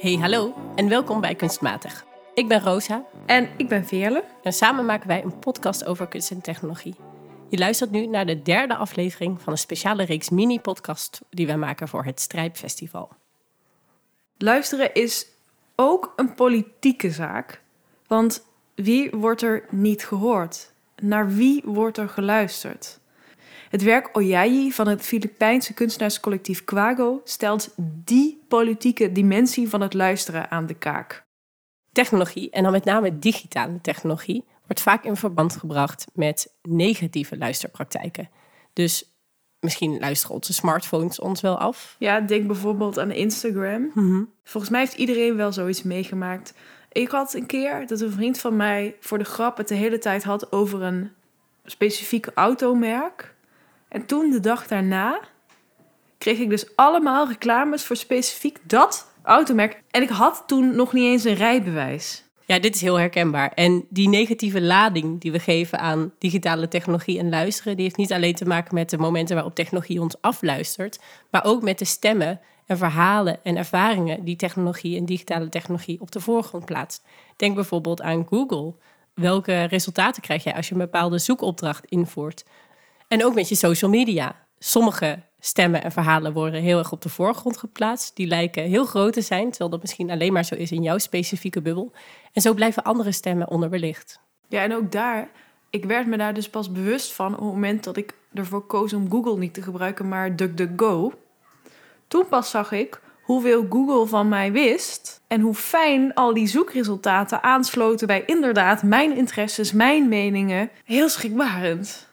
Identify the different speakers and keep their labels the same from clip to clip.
Speaker 1: Hey, hallo en welkom bij Kunstmatig. Ik ben Rosa
Speaker 2: En ik ben Veerle.
Speaker 1: en samen maken wij een podcast over kunst en technologie. Je luistert nu naar de derde aflevering van een speciale reeks mini-podcast die wij maken voor het Strijpfestival.
Speaker 2: Luisteren is ook een politieke zaak. Want wie wordt er niet gehoord? Naar wie wordt er geluisterd? Het werk Oyayi van het Filipijnse kunstenaarscollectief Quago stelt die politieke dimensie van het luisteren aan de kaak.
Speaker 1: Technologie, en dan met name digitale technologie, wordt vaak in verband gebracht met negatieve luisterpraktijken. Dus misschien luisteren onze smartphones ons wel af.
Speaker 2: Ja, denk bijvoorbeeld aan Instagram. Volgens mij heeft iedereen wel zoiets meegemaakt. Ik had een keer dat een vriend van mij voor de grap het de hele tijd had over een specifiek automerk. En toen, de dag daarna, kreeg ik dus allemaal reclames voor specifiek dat automerk. En ik had toen nog niet eens een rijbewijs.
Speaker 1: Ja, dit is heel herkenbaar. En die negatieve lading die we geven aan digitale technologie en luisteren, die heeft niet alleen te maken met de momenten waarop technologie ons afluistert, maar ook met de stemmen en verhalen en ervaringen die technologie en digitale technologie op de voorgrond plaatst. Denk bijvoorbeeld aan Google. Welke resultaten krijg jij als je een bepaalde zoekopdracht invoert? En ook met je social media. Sommige stemmen en verhalen worden heel erg op de voorgrond geplaatst. Die lijken heel groot te zijn, terwijl dat misschien alleen maar zo is in jouw specifieke bubbel. En zo blijven andere stemmen onderbelicht.
Speaker 2: Ja, en ook daar, ik werd me daar dus pas bewust van op het moment dat ik ervoor koos om Google niet te gebruiken, maar DuckDuckGo. Toen pas zag ik hoeveel Google van mij wist en hoe fijn al die zoekresultaten aansloten bij inderdaad mijn interesses, mijn meningen. Heel schrikbarend.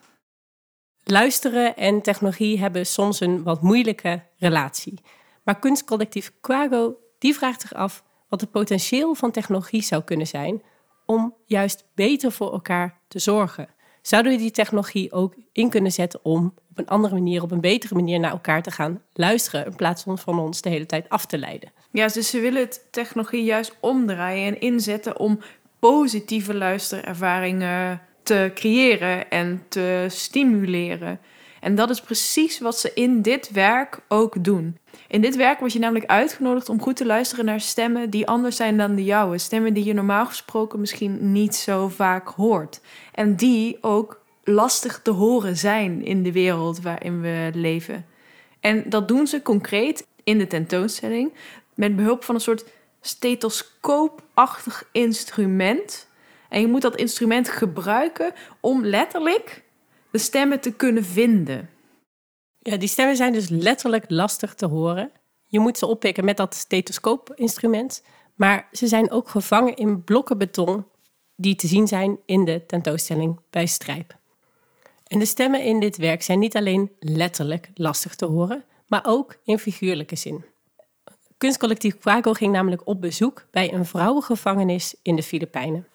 Speaker 1: Luisteren en technologie hebben soms een wat moeilijke relatie. Maar kunstcollectief Quago die vraagt zich af wat het potentieel van technologie zou kunnen zijn om juist beter voor elkaar te zorgen. Zouden we die technologie ook in kunnen zetten om op een andere manier, op een betere manier naar elkaar te gaan luisteren, in plaats van van ons de hele tijd af te leiden?
Speaker 2: Ja, dus ze willen het technologie juist omdraaien en inzetten om positieve luisterervaringen te creëren en te stimuleren. En dat is precies wat ze in dit werk ook doen. In dit werk word je namelijk uitgenodigd om goed te luisteren naar stemmen die anders zijn dan de jouwe. Stemmen die je normaal gesproken misschien niet zo vaak hoort. En die ook lastig te horen zijn in de wereld waarin we leven. En dat doen ze concreet in de tentoonstelling met behulp van een soort stethoscoopachtig instrument. En je moet dat instrument gebruiken om letterlijk de stemmen te kunnen vinden.
Speaker 1: Ja, die stemmen zijn dus letterlijk lastig te horen. Je moet ze oppikken met dat stethoscoop-instrument. Maar ze zijn ook gevangen in blokken beton die te zien zijn in de tentoonstelling bij Strijp. En de stemmen in dit werk zijn niet alleen letterlijk lastig te horen, maar ook in figuurlijke zin. Kunstcollectief Quago ging namelijk op bezoek bij een vrouwengevangenis in de Filipijnen.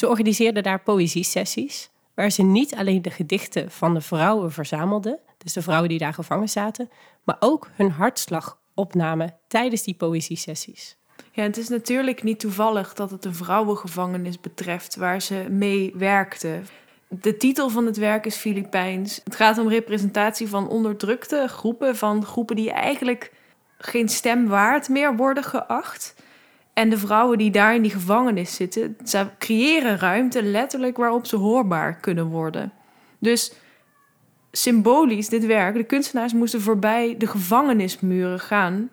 Speaker 1: Ze organiseerden daar poëziesessies, waar ze niet alleen de gedichten van de vrouwen verzamelden, dus de vrouwen die daar gevangen zaten, maar ook hun hartslag opnamen tijdens die poëziesessies.
Speaker 2: Ja, het is natuurlijk niet toevallig dat het een vrouwengevangenis betreft waar ze mee werkte. De titel van het werk is Filipijns. Het gaat om representatie van onderdrukte groepen, van groepen die eigenlijk geen stem waard meer worden geacht. En de vrouwen die daar in die gevangenis zitten, ze creëren ruimte letterlijk waarop ze hoorbaar kunnen worden. Dus symbolisch dit werk, de kunstenaars moesten voorbij de gevangenismuren gaan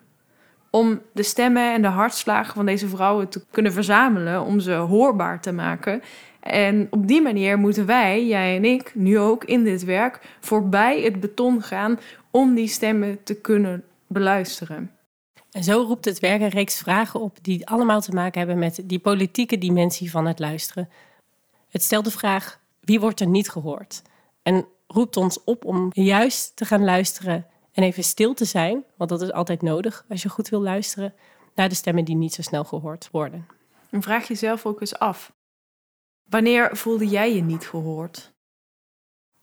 Speaker 2: om de stemmen en de hartslagen van deze vrouwen te kunnen verzamelen, om ze hoorbaar te maken. En op die manier moeten wij, jij en ik, nu ook in dit werk, voorbij het beton gaan om die stemmen te kunnen beluisteren.
Speaker 1: En zo roept het werk een reeks vragen op die allemaal te maken hebben met die politieke dimensie van het luisteren. Het stelt de vraag: wie wordt er niet gehoord? En roept ons op om juist te gaan luisteren en even stil te zijn, want dat is altijd nodig als je goed wil luisteren, naar de stemmen die niet zo snel gehoord worden.
Speaker 2: En vraag jezelf ook eens af: wanneer voelde jij je niet gehoord?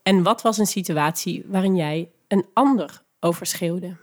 Speaker 1: En wat was een situatie waarin jij een ander overschreeuwde?